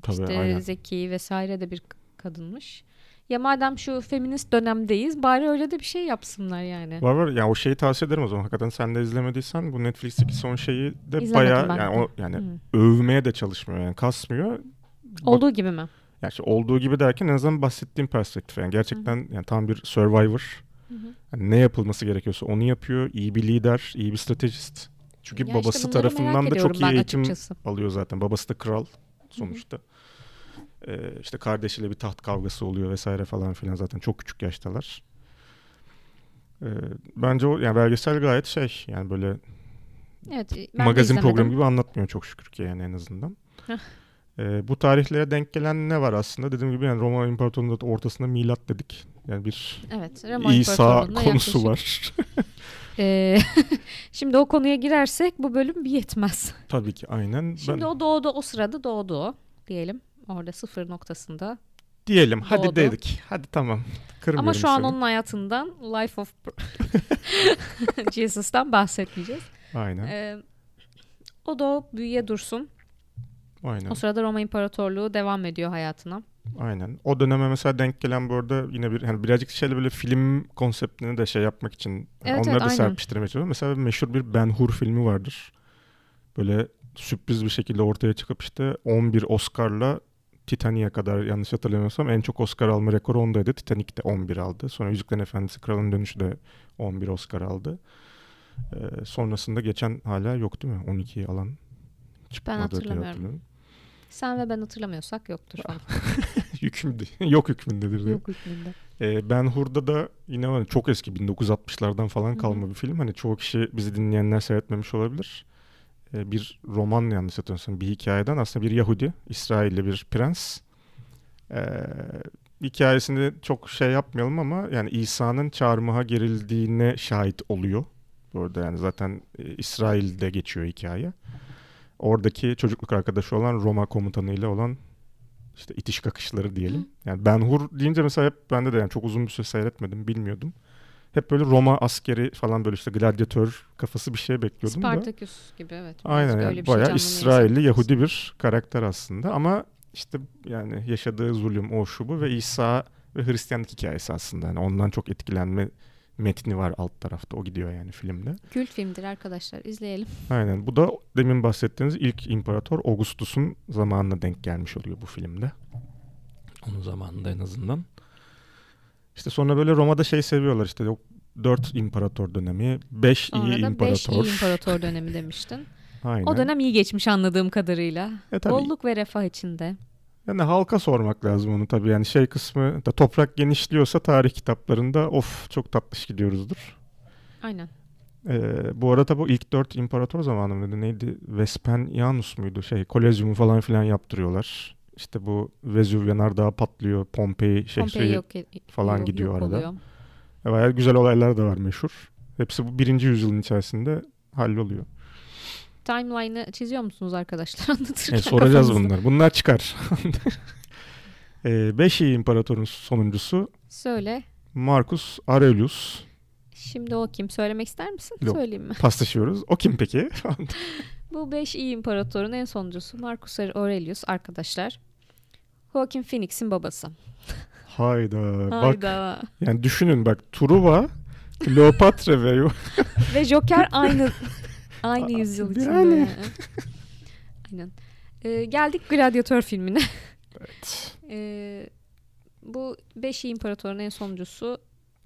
tabii işte aynen. zeki vesaire de bir kadınmış. Ya madem şu feminist dönemdeyiz bari öyle de bir şey yapsınlar yani. Var var yani o şeyi tavsiye ederim o zaman hakikaten sen de izlemediysen bu Netflix'teki son şeyi de İzlemedim bayağı ben yani o yani Hı. övmeye de çalışmıyor yani kasmıyor. Bak- Olduğu gibi mi? yani işte olduğu gibi derken en azından bahsettiğim perspektif yani gerçekten yani tam bir survivor. Hı hı. Yani ne yapılması gerekiyorsa onu yapıyor. İyi bir lider, iyi bir stratejist. Çünkü Ya işte babası merak tarafından da çok iyi eğitim açıkçası. alıyor zaten. Babası da kral sonuçta. Ee, işte kardeşiyle bir taht kavgası oluyor vesaire falan filan zaten çok küçük yaştalar. Ee, bence o yani belgesel gayet şey yani böyle Evet, ben magazin programı gibi anlatmıyor çok şükür ki yani en azından. Ee, bu tarihlere denk gelen ne var aslında? Dediğim gibi yani Roma İmparatorluğu'nda da ortasında milat dedik. Yani bir Evet, Roma İsa konusu yaklaşık- var. Ee, şimdi o konuya girersek bu bölüm bir yetmez. Tabii ki aynen. Şimdi ben, o doğdu, o sırada doğdu o diyelim. Orada sıfır noktasında. diyelim hadi doğdu. dedik. Hadi tamam. Kırmıyorum Ama şu an seni. onun hayatından Life of Jesus'tan bahsetmeyeceğiz. Aynen. Ee, o da büyüye dursun. aynen. O sırada Roma İmparatorluğu devam ediyor hayatına. Aynen. O döneme mesela denk gelen bu arada yine bir hani birazcık şeyle böyle film konseptini de şey yapmak için yani Evet, onları evet, da aynen. serpiştirmeye çalışıyorum. Mesela meşhur bir Ben Hur filmi vardır. Böyle sürpriz bir şekilde ortaya çıkıp işte 11 Oscar'la Titanic'e kadar yanlış hatırlamıyorsam en çok Oscar alma rekoru ondaydı. Titanic de 11 aldı. Sonra Yüzüklerin Efendisi Kralın Dönüşü de 11 Oscar aldı. Ee, sonrasında geçen hala yok değil mi? 12 alan çıkmadı diye hatırlamıyorum. Sen ve ben hatırlamıyorsak yoktur falan. Hükümdü. yok hükmündedir diyor. Yok hükmünde. Ee, ben Hur'da da yine çok eski 1960'lardan falan kalma bir film. Hani çoğu kişi bizi dinleyenler seyretmemiş olabilir. Ee, bir roman yanlış hatırlamıyorsam bir hikayeden aslında bir Yahudi, İsrailli bir prens. Ee, hikayesini çok şey yapmayalım ama yani İsa'nın çarmıha gerildiğine şahit oluyor. Burada yani zaten e, İsrail'de geçiyor hikaye. Oradaki çocukluk arkadaşı olan Roma komutanıyla olan işte itiş kakışları diyelim. Yani Ben Hur deyince mesela hep bende de yani çok uzun bir süre seyretmedim, bilmiyordum. Hep böyle Roma askeri falan böyle işte gladyatör kafası bir şey bekliyordum da. Spartaküs gibi evet. Aynen yani bir şey bayağı canlanıyor İsrailli Yahudi bir karakter aslında ama işte yani yaşadığı zulüm o şu bu ve İsa ve Hristiyanlık hikayesi aslında. Yani ondan çok etkilenme metni var alt tarafta. O gidiyor yani filmde. Kült filmdir arkadaşlar. izleyelim. Aynen. Bu da demin bahsettiğiniz ilk imparator Augustus'un zamanına denk gelmiş oluyor bu filmde. Onun zamanında en azından. İşte sonra böyle Roma'da şey seviyorlar işte o 4 imparator dönemi, 5 Sonra iyi imparator. 5 iyi imparator dönemi demiştin. Aynen. O dönem iyi geçmiş anladığım kadarıyla. E tabii. Bolluk ve refah içinde. Yani halka sormak lazım onu tabii. Yani şey kısmı da toprak genişliyorsa tarih kitaplarında of çok tatlış gidiyoruzdur. Aynen. Ee, bu arada bu ilk dört imparator zamanı mıydı? Neydi? Vespasianus muydu? Şey Kolezyumu falan filan yaptırıyorlar. İşte bu Vezüv yanardağı patlıyor. Pompei şehri Pompei yok, e- falan yok- gidiyor yok arada. oluyor. Bayağı güzel olaylar da var meşhur. Hepsi bu birinci yüzyılın içerisinde halloluyor. Timeline'ı çiziyor musunuz arkadaşlar anlatırken? E, soracağız kafanızda? bunlar. Bunlar çıkar. ee, beş iyi imparatorun sonuncusu Söyle. Marcus Aurelius. Şimdi o kim? Söylemek ister misin? Yok. Söyleyeyim mi? Paslaşıyoruz. O kim peki? Bu 5 iyi imparatorun en sonuncusu Marcus Aurelius arkadaşlar. Joaquin Phoenix'in babası. Hayda. Bak Hayda. yani düşünün bak Truva, Kleopatra ve Ve Joker aynı aynı yüzyıl içinde. Yani. Aynen. Ee, geldik Gladiator filmine. Evet. Ee, bu beş iyi imparatorun en sonuncusu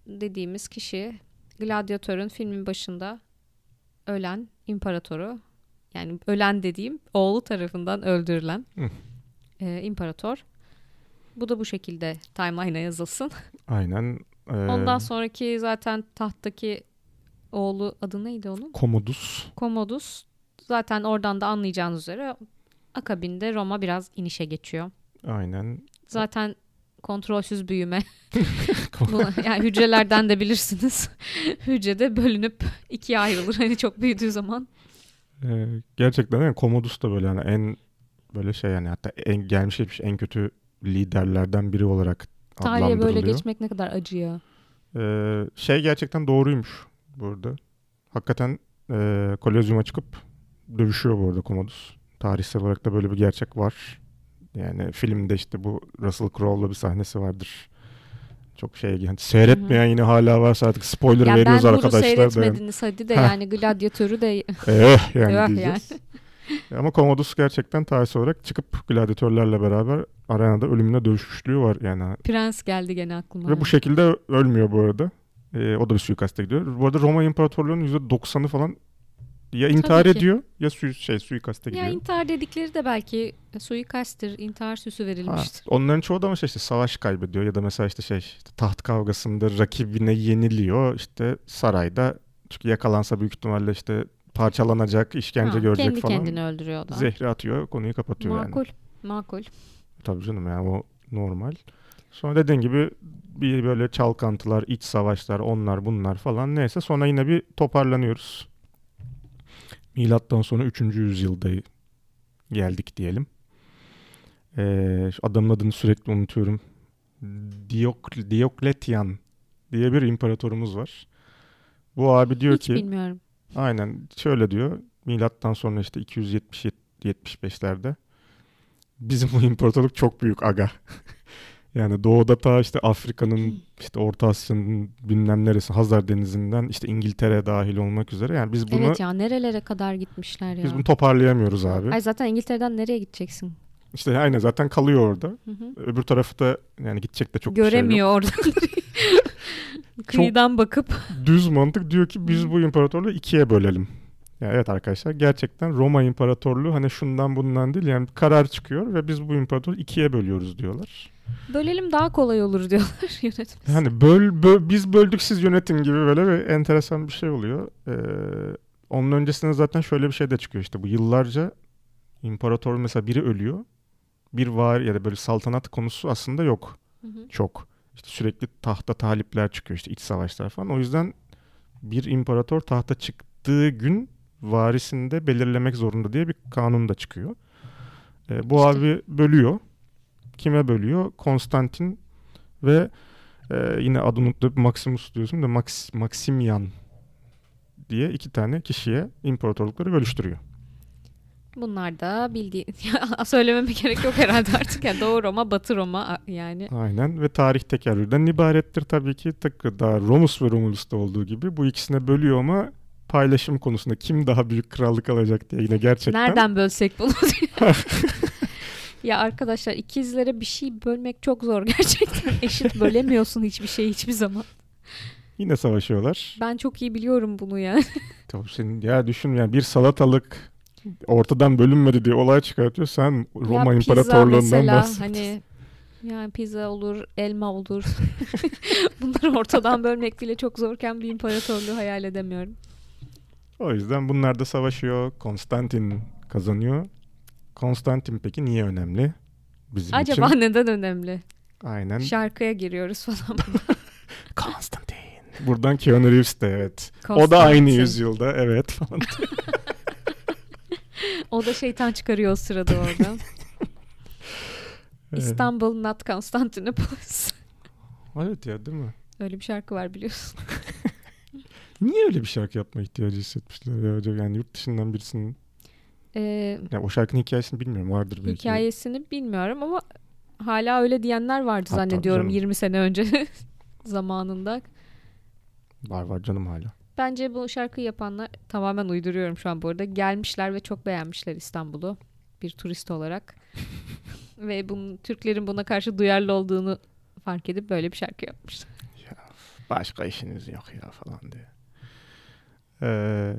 dediğimiz kişi Gladiatör'ün filmin başında ölen imparatoru yani ölen dediğim oğlu tarafından öldürülen e, imparator. Bu da bu şekilde timeline'a yazılsın. Aynen. Ee, Ondan sonraki zaten tahttaki oğlu adı neydi onun? Commodus. Commodus. Zaten oradan da anlayacağınız üzere akabinde Roma biraz inişe geçiyor. Aynen. Zaten kontrolsüz büyüme. Bu, yani hücrelerden de bilirsiniz. Hücrede bölünüp ikiye ayrılır. Hani çok büyüdüğü zaman. Ee, gerçekten yani Commodus da böyle yani en böyle şey yani hatta en gelmiş geçmiş en kötü liderlerden biri olarak Tarihe böyle geçmek ne kadar acı ya. Ee, şey gerçekten doğruymuş burada. Hakikaten e, Kolezyum'a çıkıp dövüşüyor bu arada Commodus. Tarihsel olarak da böyle bir gerçek var. Yani filmde işte bu Russell Crowe'la bir sahnesi vardır. Çok şey yani seyretmeyen yine hala varsa artık spoiler Ya ben veriyoruz arkadaşlar. da. seyretmediniz hadi de yani gladyatörü de Eh yani Yok diyeceğiz. Ama Commodus gerçekten tarihsel olarak çıkıp gladyatörlerle beraber arenada ölümüne dövüşmüşlüğü var yani. prens geldi gene aklıma. Ve bu şekilde ölmüyor bu arada. Ee, o da bir suikaste gidiyor. Bu arada Roma İmparatorluğu'nun %90'ı falan ya intihar Tabii ki. ediyor ya su şey suikaste Ya gidiyor. intihar dedikleri de belki suikasttir, intihar süsü Ha, verilmiştir. onların çoğu da ama şey işte savaş kaybediyor ya da mesela işte şey işte taht kavgasında rakibine yeniliyor işte sarayda çünkü yakalansa büyük ihtimalle işte parçalanacak, işkence Ha, görecek kendi falan. kendini öldürüyor da. Zehri atıyor, konuyu kapatıyor yani. Makul, makul. Tabii canım yani o normal. Sonra dediğin gibi bir böyle çalkantılar, iç savaşlar, onlar bunlar falan neyse sonra yine bir toparlanıyoruz. Milattan sonra 3. yüzyılda geldik diyelim. Ee, adamın adını sürekli unutuyorum. Diok Diokletian diye bir imparatorumuz var. Bu abi diyor Hiç ki bilmiyorum. Aynen şöyle diyor. Milattan sonra işte 270-75'lerde bizim bu imparatorluk çok büyük aga. yani doğuda ta işte Afrika'nın işte Orta Asya'nın bilmem neresi Hazar Denizi'nden işte İngiltere dahil olmak üzere yani biz bunu Evet ya nerelere kadar gitmişler ya. biz bunu toparlayamıyoruz abi. Ay zaten İngiltere'den nereye gideceksin? İşte aynen zaten kalıyor orada. Hı hı. Öbür tarafı da yani gidecek de çok bir şey yok. Göremiyor oradan. Kıyıdan bakıp düz mantık diyor ki biz bu imparatorluğu ikiye bölelim. Ya evet arkadaşlar gerçekten Roma İmparatorluğu hani şundan bundan değil yani karar çıkıyor ve biz bu imparatorluğu ikiye bölüyoruz diyorlar. Bölelim daha kolay olur diyorlar yönetmen. Yani böl, böl- biz böldük siz yönetin gibi böyle bir enteresan bir şey oluyor. Ee, onun öncesinde zaten şöyle bir şey de çıkıyor işte bu yıllarca imparator mesela biri ölüyor. Bir var ya da böyle saltanat konusu aslında yok. Hı hı. Çok. İşte sürekli tahta talipler çıkıyor işte iç savaşlar falan. O yüzden bir imparator tahta çıktığı gün varisini de belirlemek zorunda diye bir kanun da çıkıyor. E, bu İşte. abi bölüyor. Kime bölüyor? Konstantin ve e, yine adını unuttum Maximus diyorsun da Max, Maximian diye iki tane kişiye imparatorlukları bölüştürüyor. Bunlar da bildiğin söylememe gerek yok herhalde artık. Yani Doğu Roma, Batı Roma yani. Aynen ve tarih tekerrürden ibarettir tabii ki. Tıpkı daha Romus ve Romulus'ta olduğu gibi bu ikisine bölüyor ama paylaşım konusunda kim daha büyük krallık alacak diye yine gerçekten. Nereden bölsek bunu diye. ya arkadaşlar ikizlere bir şey bölmek çok zor gerçekten. Eşit bölemiyorsun hiçbir şey hiçbir zaman. Yine savaşıyorlar. Ben çok iyi biliyorum bunu yani. Tabii senin ya düşün yani bir salatalık ortadan bölünmedi diye olay çıkartıyor. Sen Roma ya İmparatorluğundan mesela bahsediyorsun. hani yani pizza olur, elma olur. Bunları ortadan bölmek bile çok zorken bir imparatorluğu hayal edemiyorum. O yüzden bunlar da savaşıyor. Konstantin kazanıyor. Konstantin peki niye önemli? Bizim Acaba için. neden önemli? Aynen. Şarkıya giriyoruz falan. Konstantin. Buradan Keanu Reeves de evet. O da aynı yüzyılda evet falan. O da şeytan çıkarıyor o sırada orada. İstanbul not Constantinopolis. Evet ya değil mi? Öyle bir şarkı var biliyorsun. Niye öyle bir şarkı yapma ihtiyacı hissetmişler ya acaba yani yurt dışından birisinin Ee, ya o şarkının hikayesini bilmiyorum vardır belki. hikayesini bilmiyorum ama hala öyle diyenler vardı Ha, tabii zannediyorum canım. 20 sene önce zamanında. Var var canım hala. Bence bu şarkıyı yapanlar tamamen uyduruyorum şu an bu arada. Gelmişler ve çok beğenmişler İstanbul'u bir turist olarak. ve bunun Türklerin buna karşı duyarlı olduğunu fark edip böyle bir şarkı yapmışlar. Başka işiniz yok ya falan diye. Ee,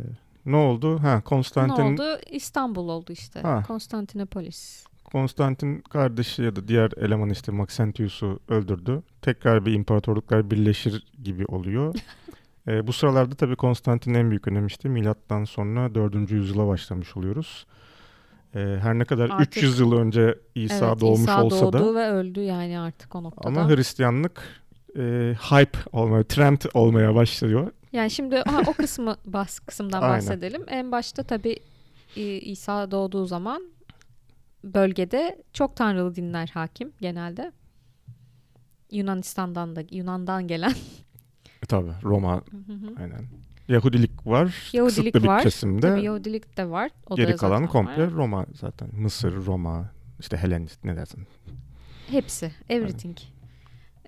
ne oldu? Ha Konstantin Ne oldu? İstanbul oldu işte. Ha. Konstantinopolis. Konstantin kardeşi ya da diğer eleman işte Maxentius'u öldürdü. Tekrar bir imparatorluklar birleşir gibi oluyor. Ee, bu sıralarda tabii Konstantin'in en büyük önemi işte milattan sonra 4. yüzyıla başlamış oluyoruz. Ee, her ne kadar Artık- 300 yıl önce İsa evet, doğmuş İsa olsa doğdu da ve öldü yani artık o noktada. ama Hristiyanlık e, hype olmaya, trend olmaya başlıyor. Yani şimdi ha, o kısmı bas kısımdan Aynen. bahsedelim. En başta tabii İsa doğduğu zaman bölgede çok tanrılı dinler hakim genelde. Yunanistan'dan da Yunan'dan gelen E, tabii Roma aynen. Yahudilik var. Yahudilik kısıtlı bir var. kesimde. tabii Yahudilik de var. O da Geri kalan komple var. Roma zaten. Mısır, Roma, işte Helenist ne dersin? Hepsi, everything.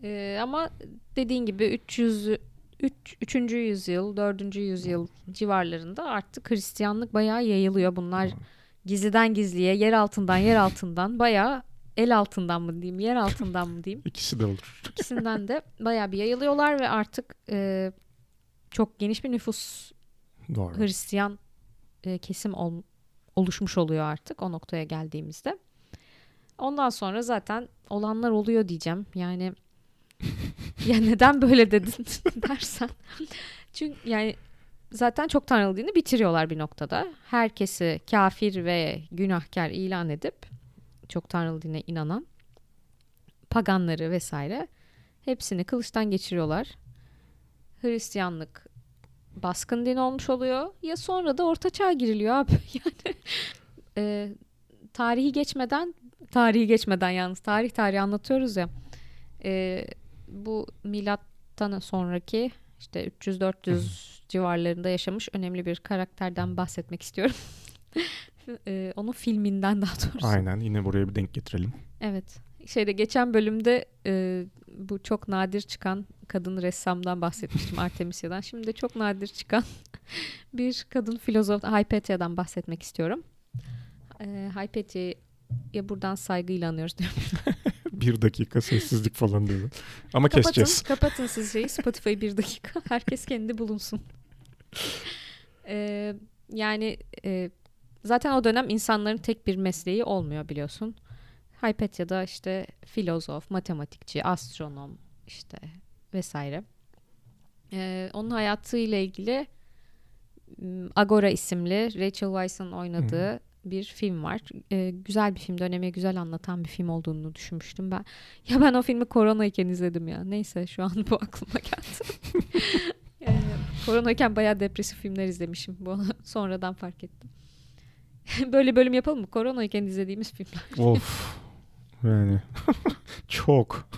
Ee, ama dediğin gibi 300 3. 3. yüzyıl, 4. yüzyıl civarlarında artık Hristiyanlık bayağı yayılıyor. Bunlar gizliden gizliye, yer altından yer altından bayağı el altından mı diyeyim, yer altından mı diyeyim. İkisi de olur. İkisinden de bayağı bir yayılıyorlar ve artık e, çok geniş bir nüfus Doğru. Hristiyan e, kesim ol- oluşmuş oluyor artık o noktaya geldiğimizde. Ondan sonra zaten olanlar oluyor diyeceğim. Yani ya neden böyle dedin dersen. Çünkü yani zaten çok tanrılı dini bitiriyorlar bir noktada. Herkesi kafir ve günahkar ilan edip çok tanrılı dine inanan paganları vesaire hepsini kılıçtan geçiriyorlar. Hristiyanlık baskın din olmuş oluyor. Ya sonra da orta çağ giriliyor abi. Yani e, tarihi geçmeden tarihi geçmeden yalnız tarih tarihi anlatıyoruz ya. E, bu milattan sonraki işte 300-400 civarlarında yaşamış önemli bir karakterden bahsetmek istiyorum. e, onun filminden daha doğrusu. Aynen yine buraya bir denk getirelim. Evet. Şeyde geçen bölümde e, bu çok nadir çıkan kadın ressamdan bahsetmiştim Artemisia'dan. Şimdi de çok nadir çıkan bir kadın filozof Hypatia'dan bahsetmek istiyorum. E, Hypatia'ya buradan saygıyla anıyoruz diyorum. Bir dakika sessizlik falan diyor. Ama Kapatın, keseceğiz. kapatın siz şeyi Spotify bir dakika. Herkes kendi bulunsun. E, yani e, zaten o dönem insanların tek bir mesleği olmuyor biliyorsun. Hypatia'da işte filozof, matematikçi, astronom işte vesaire. Ee, onun hayatıyla ilgili Agora isimli Rachel Weisz'ın oynadığı bir film var. Ee, güzel bir film, dönemi güzel anlatan bir film olduğunu düşünmüştüm ben. Ya ben o filmi koronayken izledim ya. Neyse şu an bu aklıma geldi. ee, koronayken bayağı depresif filmler izlemişim. Bu sonradan fark ettim. Böyle bölüm yapalım mı? Koronayken izlediğimiz filmler. Of. Yani çok.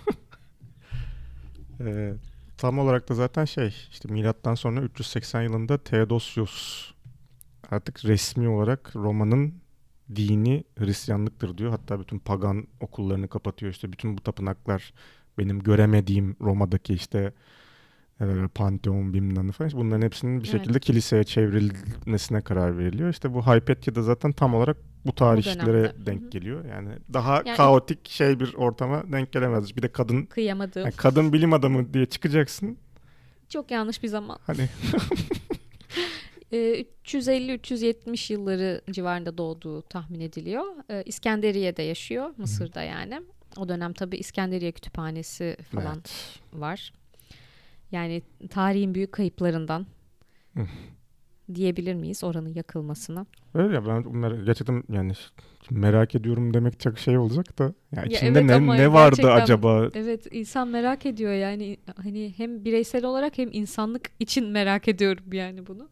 Ee, tam olarak da zaten şey işte milattan sonra 380 yılında Theodosius artık resmi olarak Roma'nın dini Hristiyanlıktır diyor. Hatta bütün pagan okullarını kapatıyor. İşte bütün bu tapınaklar benim göremediğim Roma'daki işte e, Pantheon bilmem falan. İşte bunların hepsinin bir Evet. şekilde kiliseye çevrilmesine karar veriliyor. İşte bu Hypatia da zaten tam olarak bu tarihlere hı. denk geliyor. Yani daha Yani- kaotik şey bir ortama denk gelemez. Bir de kadın Kıyamadığım. yani kadın bilim adamı diye çıkacaksın. Çok yanlış bir zaman. Hani 350-370 yılları civarında doğduğu tahmin ediliyor. Ee, İskenderiye'de yaşıyor, Mısır'da yani. O dönem tabii İskenderiye Kütüphanesi falan evet. var. Yani tarihin büyük kayıplarından diyebilir miyiz oranın yakılmasına? Öyle ya ben bunları gerçekten yani merak ediyorum demek çok şey olacak da ya içinde evet ne ne vardı acaba? Evet insan merak ediyor yani hani hem bireysel olarak hem insanlık için merak ediyorum yani bunu.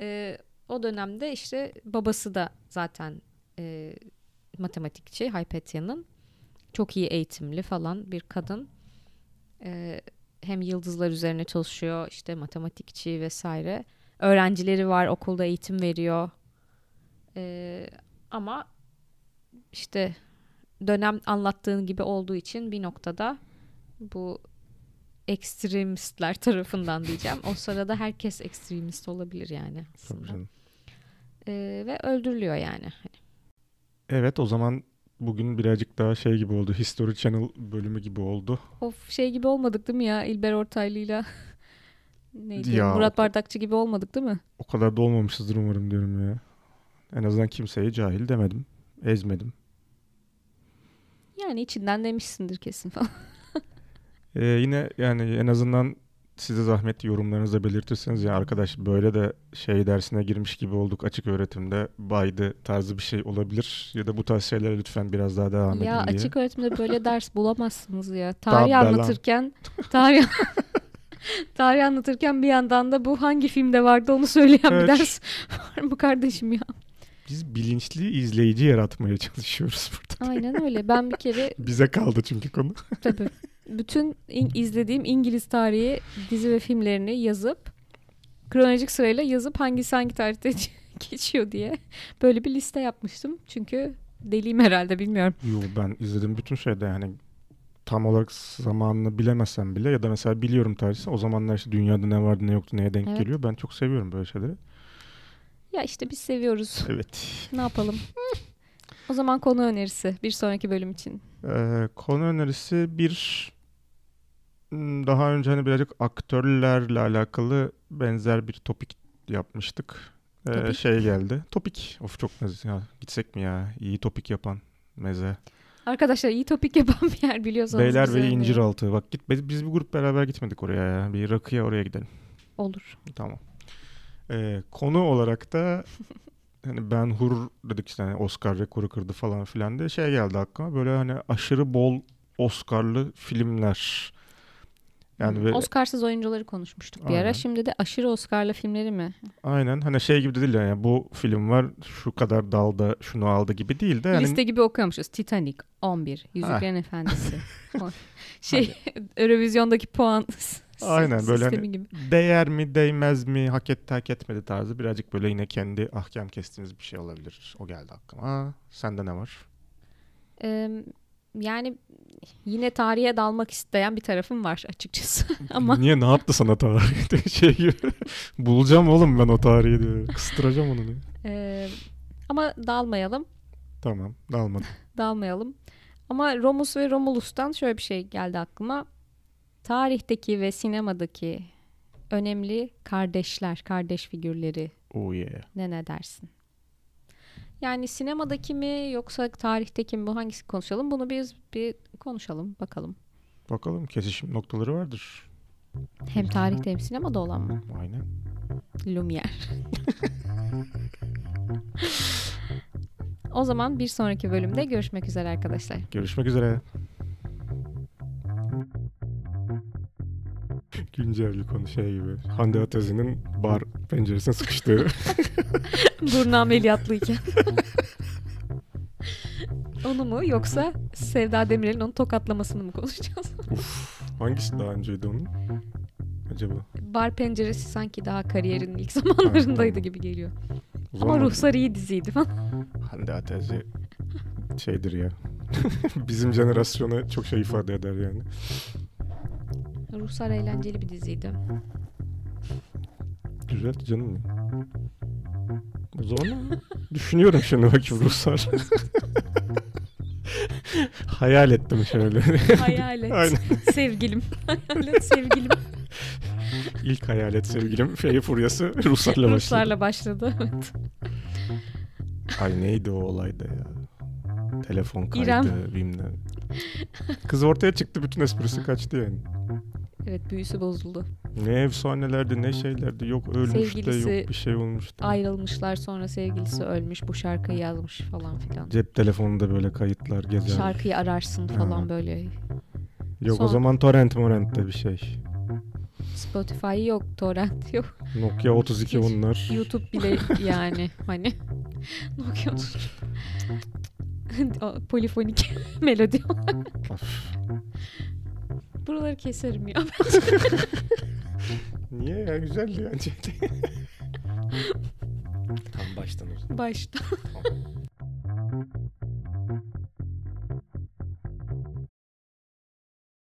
Ee, o dönemde işte babası da zaten e, matematikçi Hypatia'nın çok iyi eğitimli falan bir kadın. Ee, hem yıldızlar üzerine çalışıyor işte matematikçi vesaire. Öğrencileri var okulda eğitim veriyor. Ee, ama işte dönem anlattığın gibi olduğu için bir noktada bu ekstremistler tarafından diyeceğim. O sırada herkes ekstremist olabilir yani aslında. Ee, ve öldürülüyor yani. Evet o zaman bugün birazcık daha şey gibi oldu. History Channel bölümü gibi oldu. Of şey gibi olmadık değil mi ya İlber Ortaylı'yla neydi Ya, Murat Bardakçı gibi olmadık değil mi? O kadar da olmamışızdır umarım diyorum ya. En azından kimseye cahil demedim. Ezmedim. Yani içinden demişsindir kesin falan. Ee, yine yani en azından size zahmet yorumlarınızı belirtirseniz ya arkadaş böyle de şey dersine girmiş gibi olduk açık öğretimde baydı tarzı bir şey olabilir ya da bu tarz şeylere lütfen biraz daha devam edin ya diye. açık öğretimde böyle ders bulamazsınız ya. Tarih anlatırken tarih tarih anlatırken bir yandan da bu hangi filmde vardı onu söyleyen bir Evet. ders var mı kardeşim ya? Biz bilinçli izleyici yaratmaya çalışıyoruz burada. Aynen öyle. Ben bir kere Bize kaldı çünkü konu. tabii bütün in- izlediğim İngiliz tarihi dizi ve filmlerini yazıp kronolojik sırayla yazıp hangisi hangi tarihte geçiyor diye böyle bir liste yapmıştım. Çünkü deliyim herhalde bilmiyorum. Yo ben izlediğim bütün şeyde yani tam olarak zamanını bilemesem bile ya da mesela biliyorum tarihi o zamanlar işte dünyada ne vardı ne yoktu neye denk Evet. geliyor. Ben çok seviyorum böyle şeyleri. Ya işte biz seviyoruz. Evet. Ne yapalım? O zaman konu önerisi bir sonraki bölüm için. Ee, konu önerisi bir daha önce hani birazcık aktörlerle alakalı benzer bir topik yapmıştık. Ee, Topik? şey geldi. Topik. Of çok meze. Ya, gitsek mi ya? İyi topik yapan meze. Arkadaşlar iyi topik yapan bir yer biliyorsanız Beyler ve inciraltı. Bak git biz, biz bir grup beraber gitmedik oraya ya. Bir rakıya oraya gidelim. Olur. Tamam. Ee, konu olarak da hani Ben Hur dedik işte hani Oscar rekoru kırdı falan filan diye şey geldi aklıma. Böyle hani aşırı bol Oscar'lı filmler. Yani Hmm, ve Oscarsız oyuncuları konuşmuştuk bir ara. Aynen. Şimdi de aşırı Oscar'lı filmleri mi? aynen hani şey gibi de değil yani bu film var şu kadar dalda şunu aldı gibi değil de yani Liste gibi okuyormuşuz. Titanic 11, Yüzüklerin Efendisi. O şey Eurovision'daki puan Aynen, böyle hani- gibi. değer mi değmez mi hak etti hak etmedi tarzı birazcık böyle yine kendi ahkam kestiğiniz bir şey olabilir. O geldi aklıma. Aa, sende ne var? Ee, yani yine tarihe dalmak isteyen bir tarafım var açıkçası. Ama Niye ne yaptı sana tarihi şey gibi. Bulacağım oğlum ben o tarihi diyor. Kıstıracağım onu diyor. e, ama dalmayalım. Tamam dalmadım. dalmayalım. Ama Romus ve Romulus'tan şöyle bir şey geldi aklıma. Tarihteki ve sinemadaki önemli kardeşler, kardeş figürleri Oh yeah. ne ne dersin? Yani sinemadaki mi yoksa tarihteki mi bu hangisi konuşalım? Bunu biz bir konuşalım bakalım. Bakalım kesişim noktaları vardır. Hem tarihte hem sinemada olan mı? Aynen. Lumière. O zaman bir sonraki bölümde görüşmek üzere arkadaşlar. Görüşmek üzere. Güncel bir konu şey gibi. Hande Atazi'nin bar penceresine sıkıştığı. Burnu ameliyatlıyken. onu mu yoksa Sevda Demirel'in onu tokatlamasını mı konuşacağız? Uf, hangisi daha önceydi onun? Acaba? Bar penceresi sanki daha kariyerinin ilk zamanlarındaydı gibi geliyor. O Ama zaman Ruhsar iyi diziydi falan. Hande Atazi şeydir ya. Bizim jenerasyona çok şey ifade eder yani. Ruhsar eğlenceli bir diziydi. Güzel canım. O zaman düşünüyorum şimdi bakayım Ruslar. Hayal ettim şöyle. Hayalet. Aynen. Sevgilim. Hayalet sevgilim. İlk hayalet sevgilim Fey Furyası Ruslarla başladı. Ruslarla başladı. Evet. Ay neydi o olayda ya? Telefon kaydı İrem. bilmem. Kız ortaya çıktı bütün esprisi kaçtı yani. Evet büyüsü bozuldu. Ne efsanelerdi ne şeylerdi yok ölmüş de Sevgilisi yok bir şey olmuş da. Ayrılmışlar sonra sevgilisi ölmüş bu şarkıyı yazmış falan filan. Cep telefonunda böyle kayıtlar gezer. Şarkıyı ararsın falan Ha. böyle. Yok Son- o zaman torrent morrent'te bir şey. Spotify yok, torrent yok. Nokia 32 Hiç. onlar. YouTube bile yani hani Nokia O polifonik melodi. Of buraları keserim ya. Niye ya güzeldi bence. Tam baştan o zaman. Baştan. Tamam.